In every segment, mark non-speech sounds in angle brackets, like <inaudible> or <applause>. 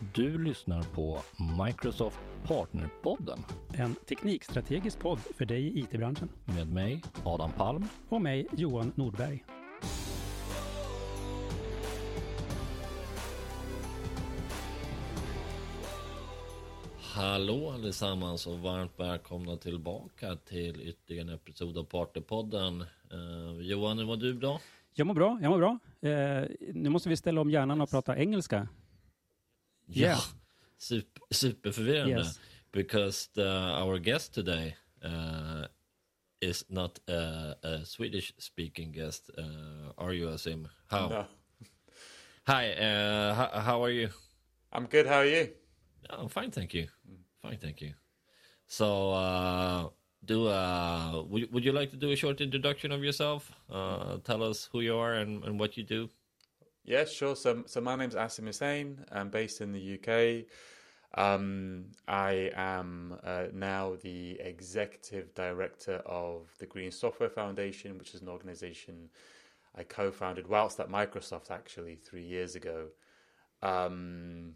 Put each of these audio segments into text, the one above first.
Du lyssnar på Microsoft Partnerpodden En teknikstrategisk podd för dig i IT-branschen. med mig, Adam Palm. Och mig, Johan Nordberg. Hallå allesammans och varmt välkomna tillbaka till ytterligare en episod av Partnerpodden. Uh, Johan, hur mår du idag? Jag mår bra, jag mår bra. Eh, nu måste vi ställa om hjärnan och prata engelska. Yeah. Ja, super, superförvirrande. Yes. Because the, our guest today uh, is not a, a Swedish speaking guest. Uh, are you, Asim? How? No. Hi, uh, how, how are you? I'm good. How are you? Oh, fine, thank you. Fine, thank you. So, uh, do uh, would would you like to do a short introduction of yourself? Uh, tell us who you are and, and what you do. Yeah, sure. So, so my name's Asim Hussain. I'm based in the UK. Um, I am uh, now the executive director of the Green Software Foundation, which is an organization I co-founded whilst at Microsoft actually three years ago. Um,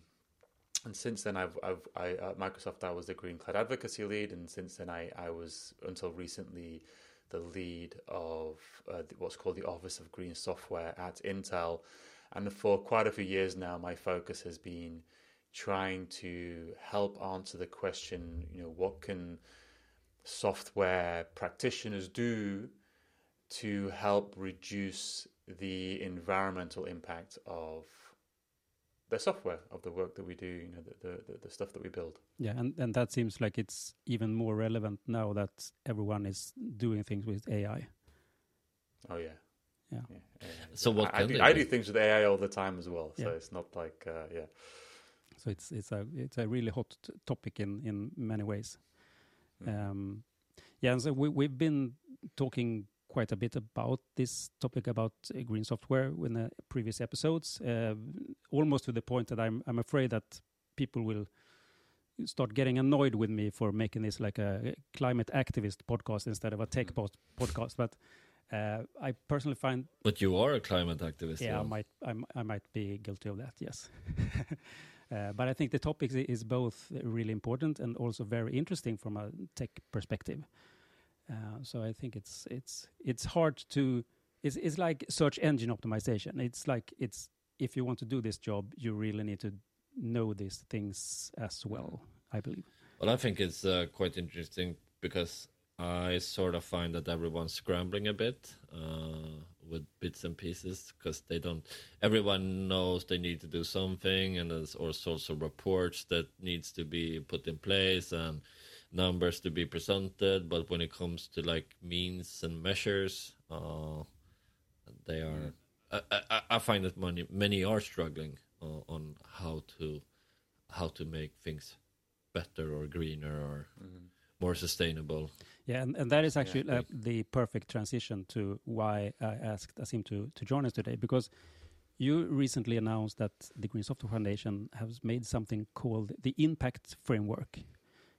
and since then, I've, I've I, at Microsoft, I was the Green Cloud Advocacy lead, and since then, I, I was until recently the lead of uh, what's called the Office of Green Software at Intel. And for quite a few years now, my focus has been trying to help answer the question, you know, what can software practitioners do to help reduce the environmental impact of the software of the work that we do, you know, the, the, the stuff that we build. Yeah, and, and that seems like it's even more relevant now that everyone is doing things with AI. Oh yeah. Yeah. yeah. So what I, I do, I do? do things with AI all the time as well, so Yeah. it's not like uh, yeah. So it's it's a it's a really hot t- topic in in many ways. Mm. Um, yeah, and so we we've been talking quite a bit about this topic about uh, green software in the previous episodes, uh, almost to the point that I'm I'm afraid that people will start getting annoyed with me for making this like a climate activist podcast instead of a tech Mm. post podcast. But uh, I personally find But you are a climate activist. yeah, I Johan. might, I, might be guilty of that. Yes, <laughs> uh, but I think the topic is both really important and also very interesting from a tech perspective. Uh, so I think it's it's it's hard to it's it's like search engine optimization. It's like it's if you want to do this job, you really need to know these things as well. I believe. Well, I think it's uh, quite interesting because I sort of find that everyone's scrambling a bit uh, with bits and pieces because they don't. Everyone knows they need to do something, and there's all sorts of reports that needs to be put in place and numbers to be presented. But when it comes to like means and measures, uh, they are. I, I, I find that many many are struggling uh, on how to how to make things better or greener or more sustainable. Yeah, and, and that is actually uh, the perfect transition to why I asked Asim to, to join us today because you recently announced that the Green Software Foundation has made something called the Impact Framework.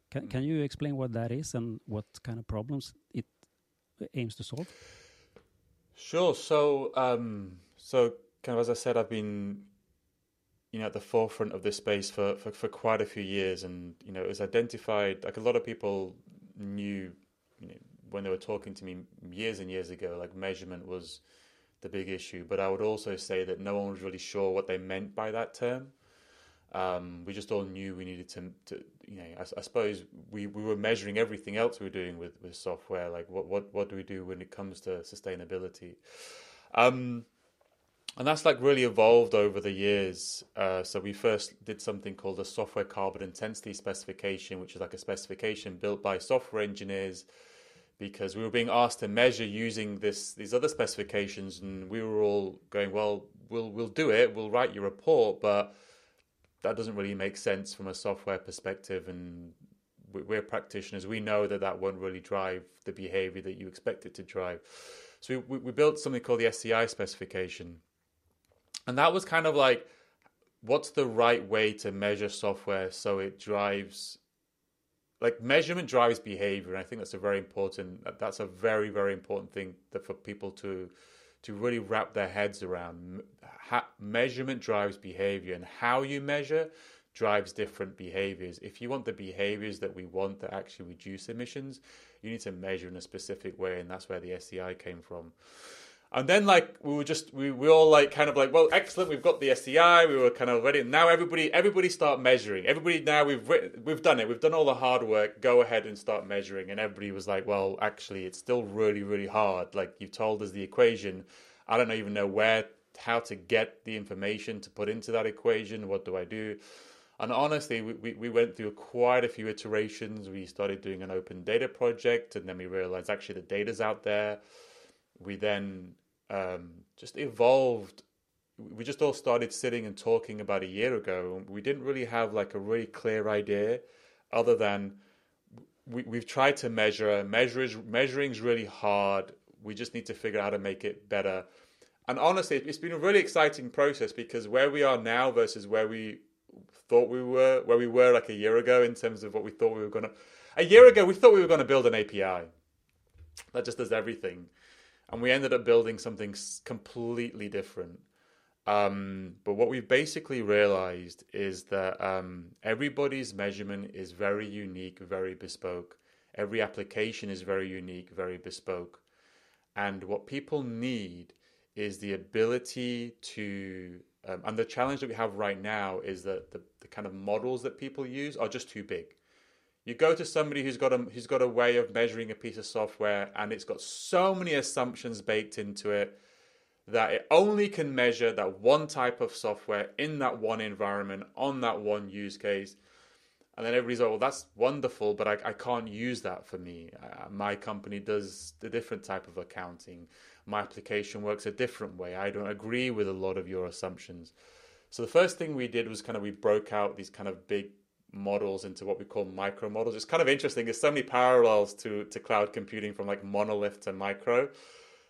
Can, Mm. can you explain what that is and what kind of problems it aims to solve? Sure. So, um, so kind of as I said, I've been, you know, at the forefront of this space for, for, for quite a few years, and you know, it was identified. Like a lot of people knew, you know, when they were talking to me years and years ago, like measurement was the big issue. But I would also say that no one was really sure what they meant by that term. Um, we just all knew we needed to, to you know, I, I suppose we, we were measuring everything else we were doing with, with software. Like what, what, what do we do when it comes to sustainability? Um, and that's like really evolved over the years. Uh, so we first did something called the software carbon intensity specification, which is like a specification built by software engineers because we were being asked to measure using this these other specifications, and we were all going, "Well, we'll we'll do it. We'll write your report, but that doesn't really make sense from a software perspective." And we- we're practitioners. We know that that won't really drive the behavior that you expect it to drive. So we, we built something called the SCI specification, and that was kind of like, what's the right way to measure software so it drives like measurement drives behavior and i think that's a very important that's a very very important thing that for people to to really wrap their heads around. Ha- measurement drives behavior, and how you measure drives different behaviors. If you want the behaviors that we want that actually reduce emissions, you need to measure in a specific way, and that's where the SCI came from. And then like we were just we we all like kind of like well excellent we've got the SCI we were kind of ready. Now everybody everybody start measuring. Everybody now we've we've done it. We've done all the hard work. Go ahead and start measuring. And everybody was like well actually it's still really really hard. Like you've told us the equation. I don't even know where how to get the information to put into that equation. What do I do? And honestly, we, we, we went through quite a few iterations. We started doing an open data project, and then we realized actually the data's out there. We then um, just evolved. We just all started sitting and talking about a year ago. We didn't really have like a really clear idea, other than we, we've tried to measure. Measuring is really hard. We just need to figure out how to make it better. And honestly, it's been a really exciting process because where we are now versus where we thought we were, where we were like a year ago in terms of what we thought we were to. A year ago, we thought we were going to build an API that just does everything, and we ended up building something completely different. Um, but what we've basically realized is that um, everybody's measurement is very unique, very bespoke. Every application is very unique, very bespoke. And what people need is the ability to um, and the challenge that we have right now is that the, the kind of models that people use are just too big. You go to somebody who's got a who's got a way of measuring a piece of software, and it's got so many assumptions baked into it that it only can measure that one type of software in that one environment on that one use case. And then everybody's like, well, that's wonderful, but I, I can't use that for me. Uh, my company does a different type of accounting my application works a different way. I don't agree with a lot of your assumptions. So the first thing we did was kind of we broke out these kind of big models into what we call micro models. It's kind of interesting. There's so many parallels to to cloud computing from like monolith to micro.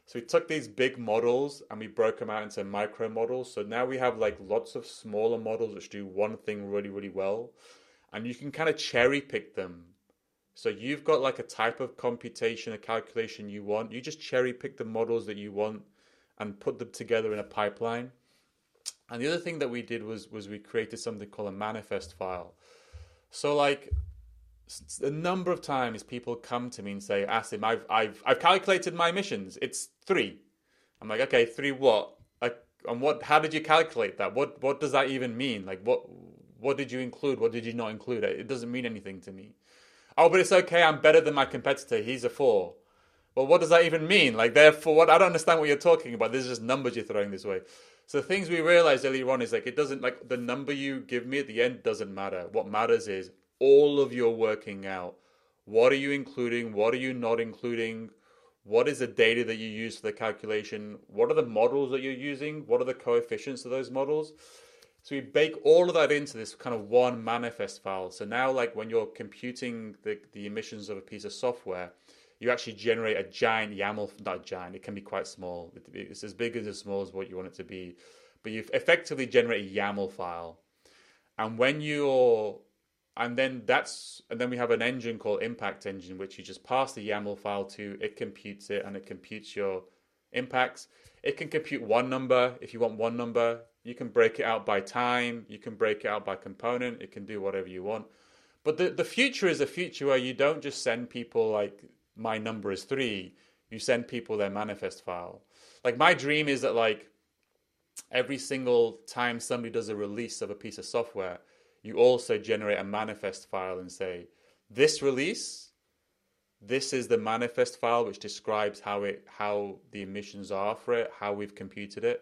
So we took these big models and we broke them out into micro models. So now we have like lots of smaller models which do one thing really really well, and you can kind of cherry pick them so you've got like a type of computation, a calculation you want. You just cherry pick the models that you want and put them together in a pipeline. And the other thing that we did was was we created something called a manifest file. So like a number of times people come to me and say, Asim, I've I've I've calculated my emissions. It's three. I'm like, okay, three what? Like, and what? How did you calculate that? What what does that even mean? Like, what what did you include? What did you not include? It doesn't mean anything to me oh, but it's okay. I'm better than my competitor. He's a four. Well, what does that even mean? Like, therefore, what? I don't understand what you're talking about. This is just numbers you're throwing this way. So the things we realized earlier on is like it doesn't like the number you give me at the end doesn't matter. What matters is all of your working out. What are you including? What are you not including? What is the data that you use for the calculation? What are the models that you're using? What are the coefficients of those models? So we bake all of that into this kind of one manifest file. So now, like when you're computing the, the emissions of a piece of software, you actually generate a giant YAML, not giant, it can be quite small. It's as big as as small as what you want it to be. But you effectively generate a YAML file. And when you're, and then that's, and then we have an engine called Impact Engine, which you just pass the YAML file to, it computes it and it computes your impacts. It can compute one number if you want one number. You can break it out by time, you can break it out by component, it can do whatever you want. But the, the future is a future where you don't just send people like my number is three, you send people their manifest file. Like my dream is that like every single time somebody does a release of a piece of software, you also generate a manifest file and say, this release, this is the manifest file which describes how it how the emissions are for it, how we've computed it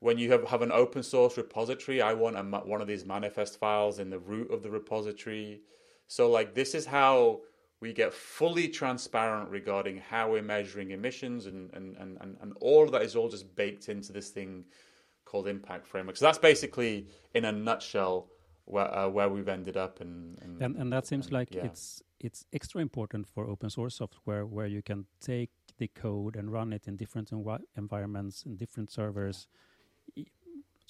when you have, have an open source repository, I want a, one of these manifest files in the root of the repository. So, like, this is how we get fully transparent regarding how we're measuring emissions, and, and, and, and all of that is all just baked into this thing called Impact Framework. So, that's basically, in a nutshell, where, uh, where we've ended up. And, and, and, and that seems and, like yeah. it's, it's extra important for open source software where you can take the code and run it in different env- environments and different servers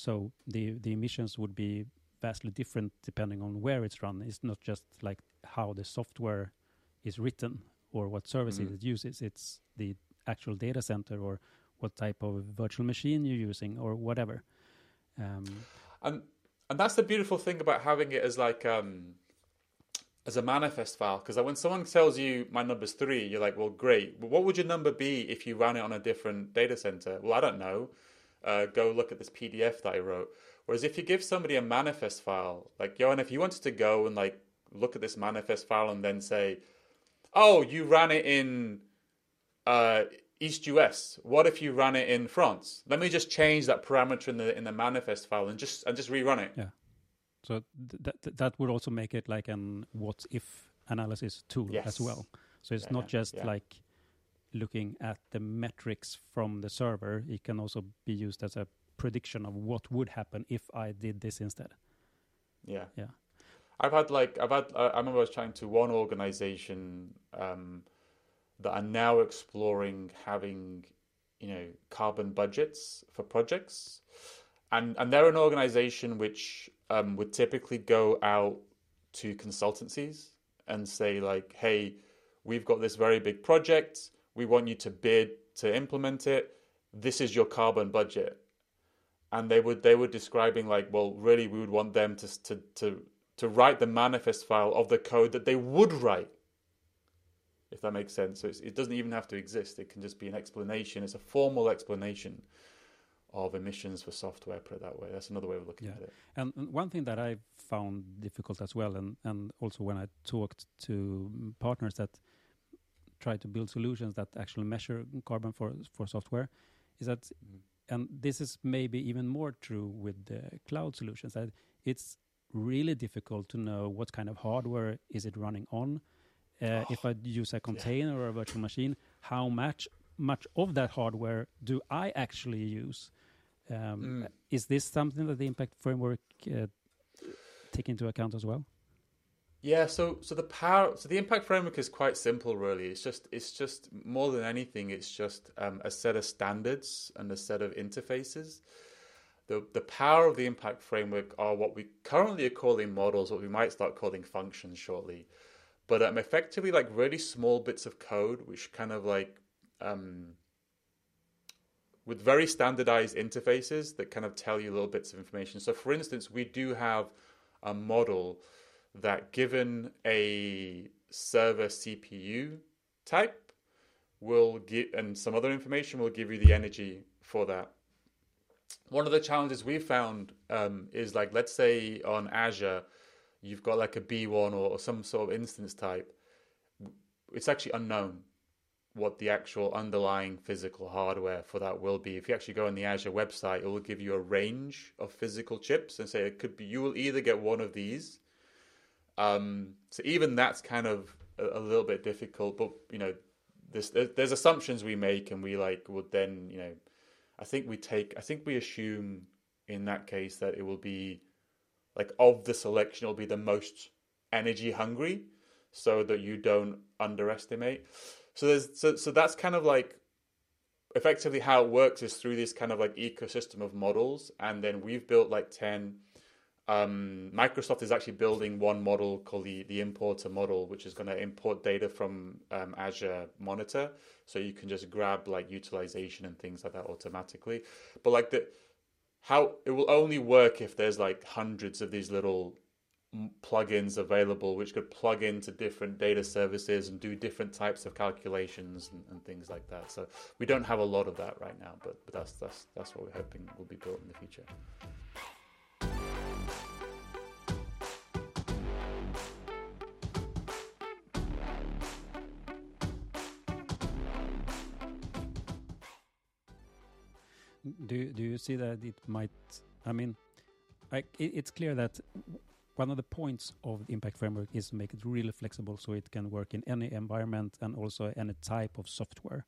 so the the emissions would be vastly different depending on where it's run. It's not just like how the software is written or what services mm. it uses. It's the actual data center or what type of virtual machine you're using or whatever. Um, and and that's the beautiful thing about having it as like um, as a manifest file. Because when someone tells you my number's three, you're like, well, great. But what would your number be if you ran it on a different data center? Well, I don't know. Uh, go look at this PDF that I wrote. Whereas if you give somebody a manifest file, like Johan, if you wanted to go and like look at this manifest file and then say, oh, you ran it in uh, East US. What if you ran it in France? Let me just change that parameter in the in the manifest file and just and just rerun it. Yeah. So th- that that would also make it like an what if analysis tool Yes. as well. So it's Yeah, not just yeah. like looking at the metrics from the server. It can also be used as a prediction of what would happen if I did this instead. Yeah. Yeah. I've had like I've had I I remember I was chatting to one organization um, that are now exploring having you know carbon budgets for projects, and and they're an organization which um, would typically go out to consultancies and say like, hey, we've got this very big project, we want you to bid to implement it. This is your carbon budget. And they would they were describing like well really we would want them to to to to write the manifest file of the code that they would write. If that makes sense. So it's, it doesn't even have to exist. It can just be an explanation. It's a formal explanation of emissions for software put it that way. That's another way of looking Yeah. at it. And one thing that I found difficult as well, and, and also when I talked to mm, partners that try to build solutions that actually measure carbon for for software, is that, and this is maybe even more true with the cloud solutions, that it's really difficult to know what kind of hardware is it running on. Uh, if I use a container or a virtual machine, how much much of that hardware do I actually use? Um, Mm. Is this something that the impact framework uh, take into account as well? Yeah, so so the power so the impact framework is quite simple really. It's just it's just more than anything it's just um, a set of standards and a set of interfaces. The the power of the impact framework are what we currently are calling models, what we might start calling functions shortly. But um, effectively like really small bits of code which kind of like um, with very standardized interfaces that kind of tell you little bits of information. So for instance, we do have a model that given a server CPU type will give and some other information will give you the energy for that. One of the challenges we found um, is like let's say on Azure you've got like a B1 or some sort of instance type. It's actually unknown what the actual underlying physical hardware for that will be. If you actually go on the Azure website, it will give you a range of physical chips and say it could be you will either get one of these um, so even that's kind of a, a little bit difficult, but you know, there's there's assumptions we make, and we like would then you know, I think we take, I think we assume in that case that it will be like of the selection, it'll be the most energy hungry, so that you don't underestimate. So there's so so that's kind of like effectively how it works is through this kind of like ecosystem of models, and then we've built like ten um, Microsoft is actually building one model called the, the importer model, which is going to import data from um, Azure Monitor. So you can just grab like utilization and things like that automatically. But like the how it will only work if there's like hundreds of these little plugins available, which could plug into different data services and do different types of calculations and, and things like that. So we don't have a lot of that right now, but but that's that's that's what we're hoping will be built in the future. Do you- do you see that it might? I mean, it, it's clear that one of the points of the impact framework is to make it really flexible, so it can work in any environment and also any type of software.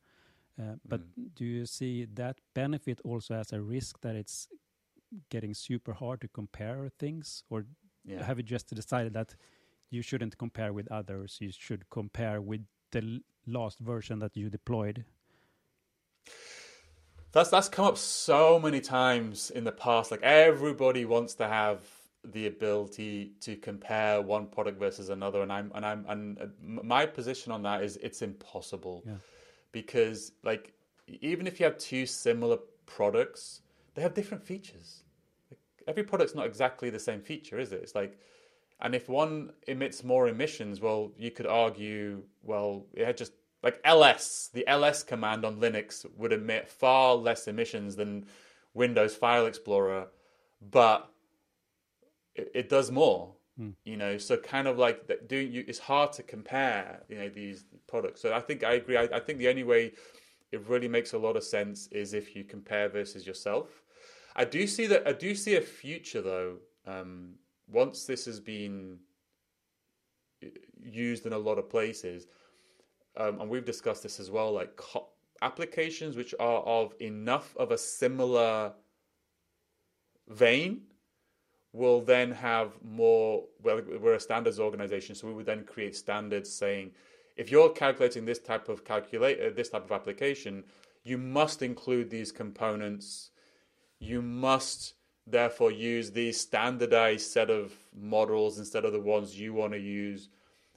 Uh, but do you see that benefit also as a risk that it's getting super hard to compare things, or Yeah. have you just decided that you shouldn't compare with others? You should compare with the last version that you deployed. That's that's come up so many times in the past. Like everybody wants to have the ability to compare one product versus another, and I'm and I'm and uh, my position on that is it's impossible Yeah. because like even if you have two similar products, they have different features. Like, every product's not exactly the same feature, is it? It's like, and if one emits more emissions, well, you could argue, well, it just like ls, the ls command on Linux would emit far less emissions than Windows File Explorer, but it, it does more. Mm. You know, so kind of like that doing you, it's hard to compare, you know, these products. So I think I agree. I, I think the only way it really makes a lot of sense is if you compare versus yourself. I do see that. I do see a future though. Um, once this has been uh, used in a lot of places, um, and we've discussed this as well, like co- applications which are of enough of a similar vein will then have more well we're a standards organization so we would then create standards saying if you're calculating this type of calculator this type of application you must include these components. You must therefore use these standardized set of models instead of the ones you want to use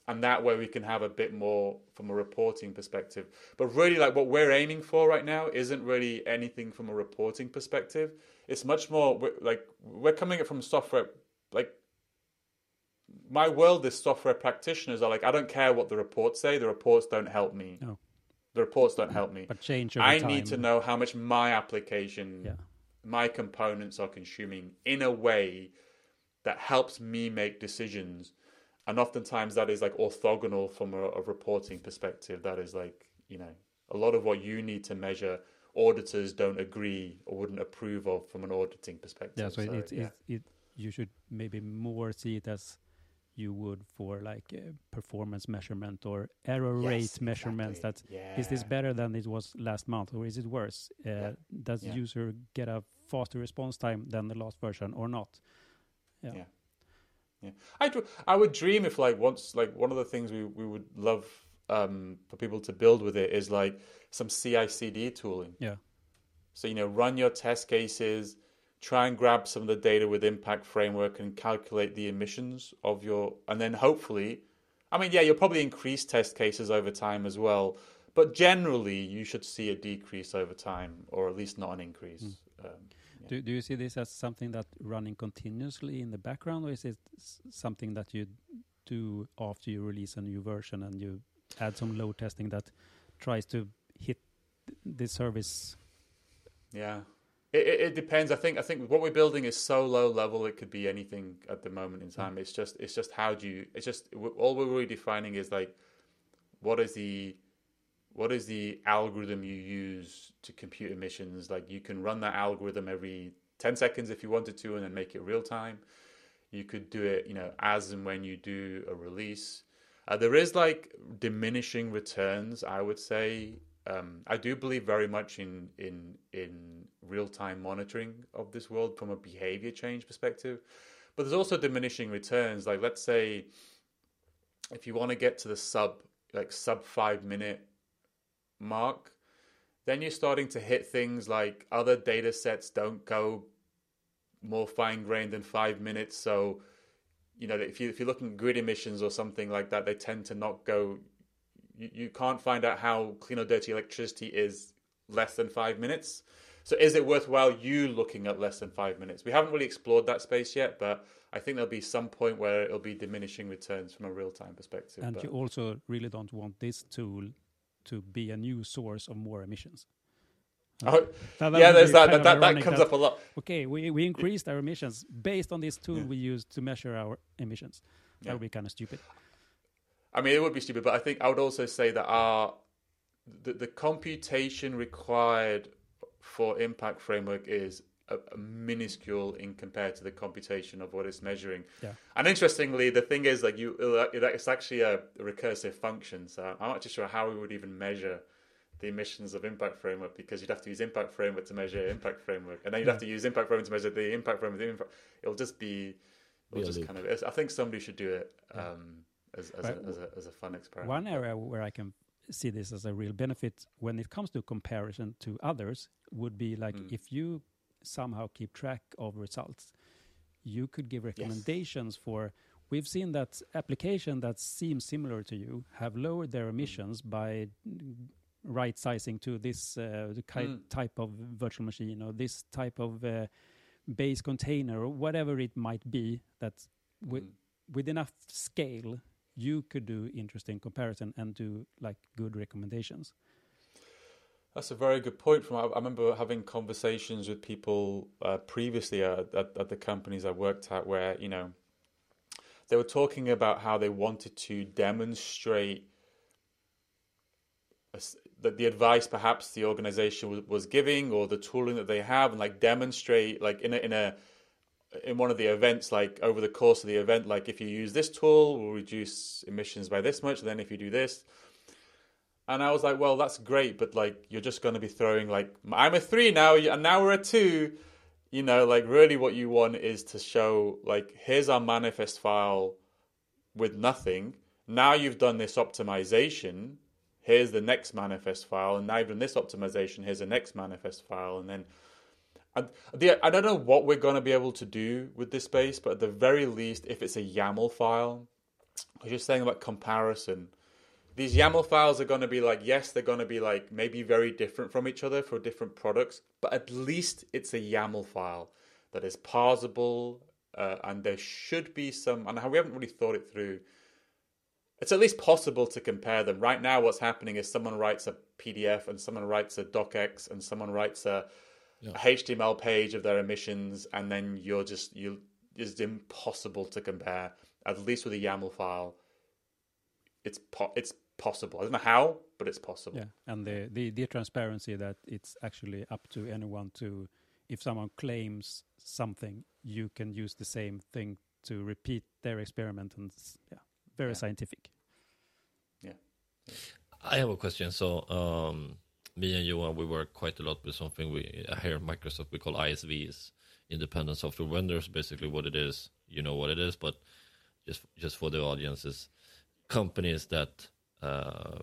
and that way we can have a bit more from a reporting perspective but really like what we're aiming for right now isn't really anything from a reporting perspective it's much more like we're coming from software like my world is software practitioners are like i don't care what the reports say the reports don't help me No. the reports don't help me But change i time. need to know how much my application Yeah. my components are consuming in a way that helps me make decisions and oftentimes that is like orthogonal from a, a reporting perspective that is like you know a lot of what you need to measure auditors don't agree or wouldn't approve of from an auditing perspective Yeah, so, it, it, yeah. it, it you should maybe more see it as you would for like uh, performance measurement or error Yes, rate measurements. exactly. That is this better than it was last month, or is it worse? Uh, Yeah. Does Yeah. user get a faster response time than the last version or not? Yeah. Yeah. I I would dream if like once like one of the things we we would love um, for people to build with it is like some CI/CD tooling. Yeah. So you know, run your test cases, try and grab some of the data with Impact Framework and calculate the emissions of your, and then hopefully, I mean, yeah, you'll probably increase test cases over time as well, but generally you should see a decrease over time, or at least not an increase. Um, yeah. Do, do you see this as something that running continuously in the background, or is it something that you do after you release a new version and you add some load testing that tries to hit th- the service? Yeah, it, it, it depends. I think I think what we're building is so low level it could be anything at the moment in time. Mm. It's just it's just how do you? It's just all we're really defining is like what is the what is the algorithm you use to compute emissions? Like you can run that algorithm every ten seconds if you wanted to, and then make it real time. You could do it, you know, as and when you do a release. Uh, there is like diminishing returns, I would say. Um, I do believe very much in in in real time monitoring of this world from a behavior change perspective, but there's also diminishing returns. Like let's say, if you want to get to the sub like sub five minute mark, then you're starting to hit things like other data sets don't go more fine grained than five minutes. So, you know, if you if you're looking at grid emissions or something like that, they tend to not go. You, you can't find out how clean or dirty electricity is less than five minutes. So, is it worthwhile you looking at less than five minutes? We haven't really explored that space yet, but I think there'll be some point where it'll be diminishing returns from a real time perspective. And but- you also really don't want this tool to be a new source of more emissions. <laughs> Oh, That- that yeah, there's that. That, that, that comes up a lot. Okay, we, we increased our emissions based on this tool Yeah. we use to measure our emissions. That Yeah. would be kind of stupid. I mean, it would be stupid, but I think I would also say that our the, the computation required for impact framework is a, a minuscule in compared to the computation of what it's measuring. Yeah. And interestingly, the thing is, like you, it's actually a recursive function. So I'm not too sure how we would even measure the emissions of impact framework because you'd have to use impact framework to measure impact framework, and then you'd have to use impact framework to measure the impact framework. The impact. It'll just be, it'll Be just kind of. I think somebody should do it Yeah. um, as as, Right. a, as a as a fun experiment. One area where I can see this as a real benefit when it comes to comparison to others would be like Mm. if you somehow keep track of results, you could give recommendations for. We've seen that application that seem similar to you have lowered their emissions by mm, right sizing to this uh, Mm. type of virtual machine or this type of uh, base container or whatever it might be that Mm. with enough scale you could do interesting comparison and do like good recommendations That's a very good point. From I remember having conversations with people uh, previously at, at, at the companies I worked at, where you know they were talking about how they wanted to demonstrate that the advice perhaps the organization was, was giving or the tooling that they have, and like demonstrate like in a in a in one of the events, like over the course of the event, like if you use this tool, we'll reduce emissions by this much. Then if you do this, and I was like, well, that's great, but like you're just going to be throwing like I'm a three now, and now we're a two. You know, like really, what you want is to show like here's our manifest file with nothing. Now you've done this optimization. Here's the next manifest file, and now you've done this optimization. Here's the next manifest file, and then and the, I don't know what we're going to be able to do with this space, but at the very least, if it's a YAML file, I was just saying about comparison. These YAML files are going to be like, yes, they're going to be like maybe very different from each other for different products, but at least it's a YAML file that is parsable, uh, and there should be some. And we haven't really thought it through. It's at least possible to compare them. Right now, what's happening is someone writes a PDF, and someone writes a docx, and someone writes a Yeah. a HTML page of their emissions, and then you're just you it's impossible to compare. At least with a YAML file, it's po- it's possible. I don't know how, but it's possible. yeah and the, the the transparency that it's actually up to anyone to if someone claims something you can use the same thing to repeat their experiment and s- yeah very Yeah. scientific Yeah. I have a question. So, um, me and Johan, we work quite a lot with something we here at Microsoft we call ISVs, independent software vendors. Basically, what it is, you know what it is, but just just for the audiences, companies that uh,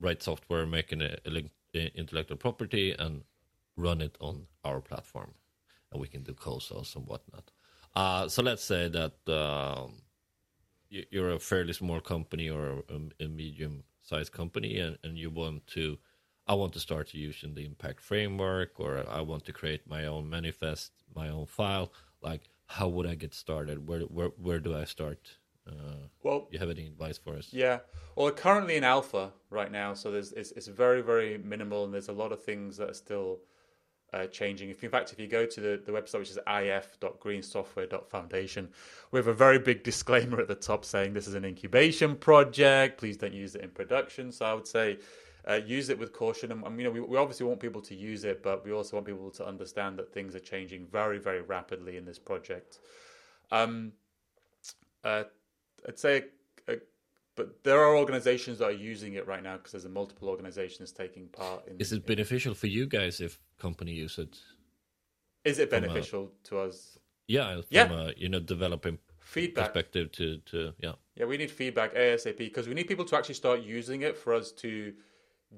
write software, making a, a link- a intellectual property, and run it on our platform, and we can do co-sales and whatnot. Uh, so let's say that. Um, you- you're a fairly small company or a, a medium sized company and, and you want to i want to start using the impact framework or i want to create my own manifest my own file like how would i get started where where, where do i start uh, Well, you have any advice for us Yeah. Well, currently in alpha right now, so there's it's, it's very very minimal, and there's a lot of things that are still uh, changing. If in fact, if you go to the, the website, which is if.greensoftware.foundation, we have a very big <laughs> disclaimer at the top saying this is an incubation project. Please don't use it in production. So I would say. Uh, use it with caution, and um, you know we, we obviously want people to use it, but we also want people to understand that things are changing very, very rapidly in this project. Um, uh, I'd say, uh, but there are organizations that are using it right now because there's a multiple organizations taking part in. is it beneficial for you guys if company use it Is it from a- beneficial to us? yeah from Yeah. a you know developing Feedback. perspective to to yeah Yeah, we need feedback ASAP because we need people to actually start using it for us to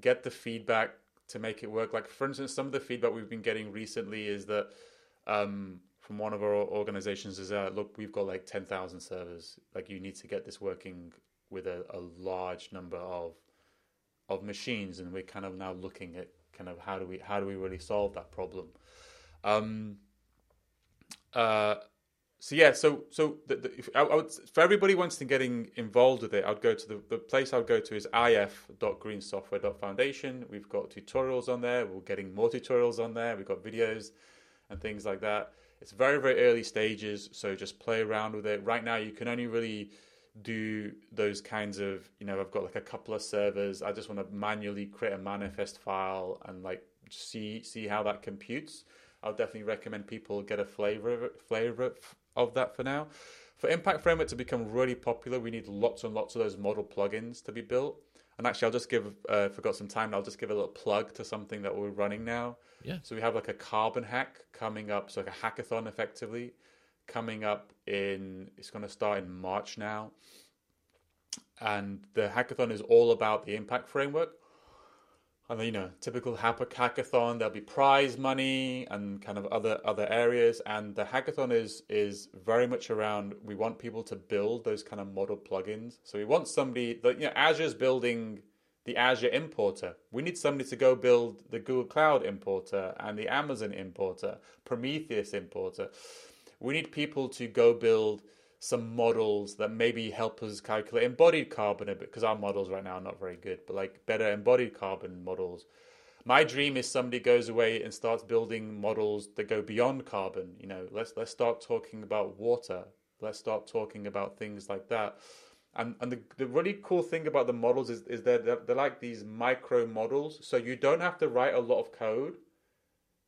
get the feedback to make it work. Like, for instance, some of the feedback we've been getting recently is that um, from one of our organizations is that, look, we've got like 10,000 servers. Like, you need to get this working with a, a large number of of machines, and we're kind of now looking at kind of how do we how do we really solve that problem. Um, uh, so yeah, so so the, the, if, I, I would, for everybody wants to getting involved with it, I'd go to the, the place I'd go to is if.greensoftware.foundation. We've got tutorials on there. We're getting more tutorials on there. We've got videos and things like that. It's very very early stages, so just play around with it. Right now, you can only really do those kinds of you know I've got like a couple of servers. I just want to manually create a manifest file and like see see how that computes. I'll definitely recommend people get a flavor of it, flavor of that for now. For Impact Framework to become really popular, we need lots and lots of those model plugins to be built. And actually, I'll just give, uh, if I've got some time, I'll just give a little plug to something that we're running now. Yeah. So we have like a carbon hack coming up, so like a hackathon effectively coming up in, it's going to start in March now. And the hackathon is all about the Impact Framework. And you know, typical hackathon, there'll be prize money and kind of other other areas. And the hackathon is is very much around. We want people to build those kind of model plugins. So we want somebody that you know Azure's building the Azure importer. We need somebody to go build the Google Cloud importer and the Amazon importer, Prometheus importer. We need people to go build some models that maybe help us calculate embodied carbon a bit because our models right now are not very good, but like better embodied carbon models. My dream is somebody goes away and starts building models that go beyond carbon. You know, let's let's start talking about water. Let's start talking about things like that. And and the, the really cool thing about the models is is that they're, they're like these micro models, so you don't have to write a lot of code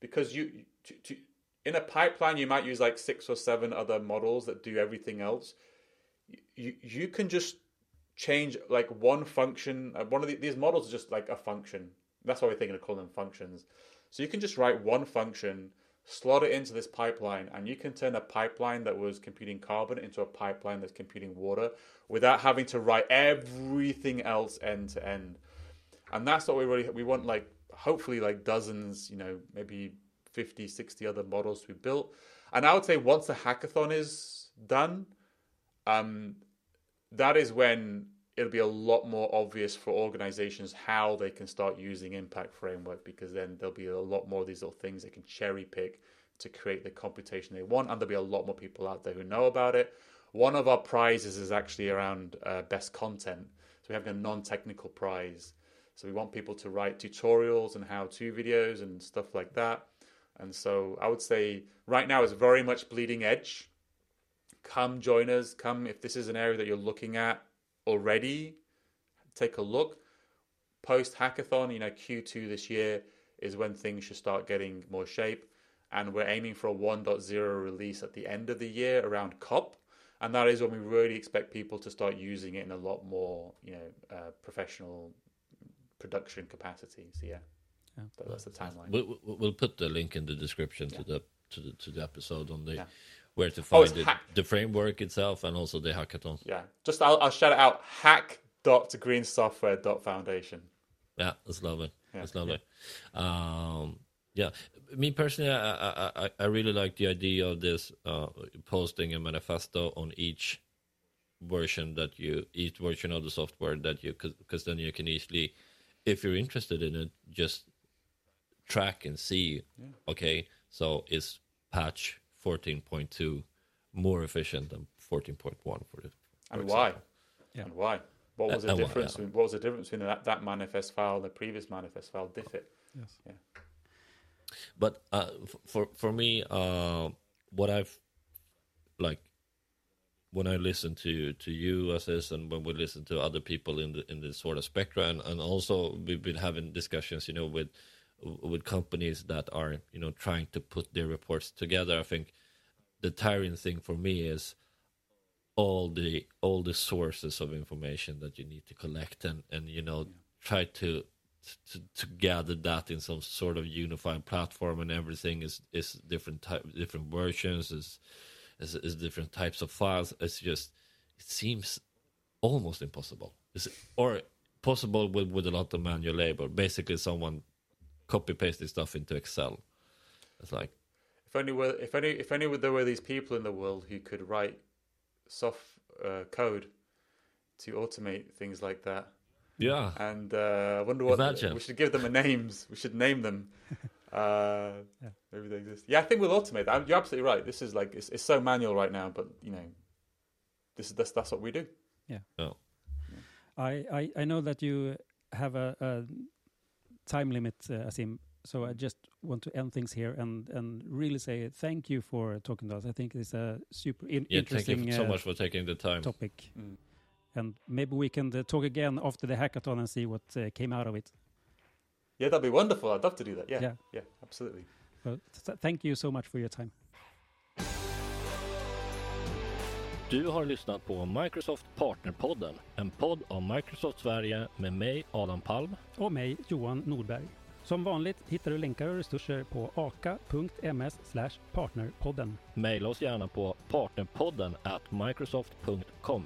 because you to, to in a pipeline you might use like six or seven other models that do everything else. You you can just change like one function uh, one of the, these models is just like a function. That's why we're thinking of calling them functions. So you can just write one function slot it into this pipeline and you can turn a pipeline that was computing carbon into a pipeline that's computing water without having to write everything else end to end. And that's what we really we want like hopefully like dozens you know maybe 50, 60 other models to be built. And I would say once the hackathon is done, um, that is when it'll be a lot more obvious for organizations how they can start using impact framework because then there'll be a lot more of these little things they can cherry pick to create the computation they want and there'll be a lot more people out there who know about it. One of our prizes is actually around uh, best content. So we have a non-technical prize. So we want people to write tutorials and how-to videos and stuff like that and so I would say right now it's very much bleeding edge. Come join us. Come if this is an area that you're looking at already, take a look. Post hackathon, you know, Q2 this year is when things should start getting more shape. And we're aiming for a 1.0 release at the end of the year around COP. And that is when we really expect people to start using it in a lot more, you know, uh, professional production capacity. So yeah. Yeah. that's the timeline. We'll, we'll put the link in the description yeah. to the to the to the episode on the yeah. where to oh, find oh, it, the framework itself and also the hackathon. Yeah, just I'll, I'll shout it out: hack.greensoftware.foundation. Yeah, that's lovely. Yeah. That's lovely. Um, yeah, me personally, I, I I really like the idea of this uh, posting a manifesto on each version that you each version of the software that you because then you can easily if you're interested in it just track and see, yeah. okay, so is patch 14.2 more efficient than 14.1 for the for and why? Yeah. And why? What was the difference? Why, yeah. What was the difference between that, that manifest file and the previous manifest file? Diff it. Yes. Yeah. But uh, for for me, uh, what I've like when I listen to to you as this, and when we listen to other people in the in this sort of spectra, and, and also we've been having discussions, you know, with with companies that are you know trying to put their reports together. I think the tiring thing for me is all the all the sources of information that you need to collect and and you know yeah. try to, to to gather that in some sort of unified platform and everything is is different type different versions is, is is different types of files it's just it seems almost impossible is or possible with with a lot of manual labor basically someone copy paste this stuff into Excel. It's like if only were if only if only there were these people in the world who could write soft uh, code to automate things like that. Yeah. And uh, I wonder what Imagine. we should give them a names. We should name them. <laughs> Uh, yeah. Maybe they exist. Yeah, I think we'll automate that. You're absolutely right. This is like it's, it's so manual right now, but you know, this is that's that's what we do. Yeah. Oh. yeah. I, I I know that you have a, a time limit, uh, Asim. So I just want to end things here and and really say thank you for talking to us. I think it's a super in yeah, interesting. Thank you so uh, much for taking the time. Topic, mm. and maybe we can uh, talk again after the hackathon and see what uh, came out of it. Yeah, that'd be wonderful. I'd love to do that. Yeah, yeah, yeah absolutely. Well, th thank you so much for your time. Du har lyssnat på Microsoft Partnerpodden, en podd av Microsoft Sverige med mig Adam Palm och mig Johan Nordberg. Som vanligt hittar du länkar och resurser på aka.ms partnerpodden. Maila oss gärna på partnerpodden at microsoft.com.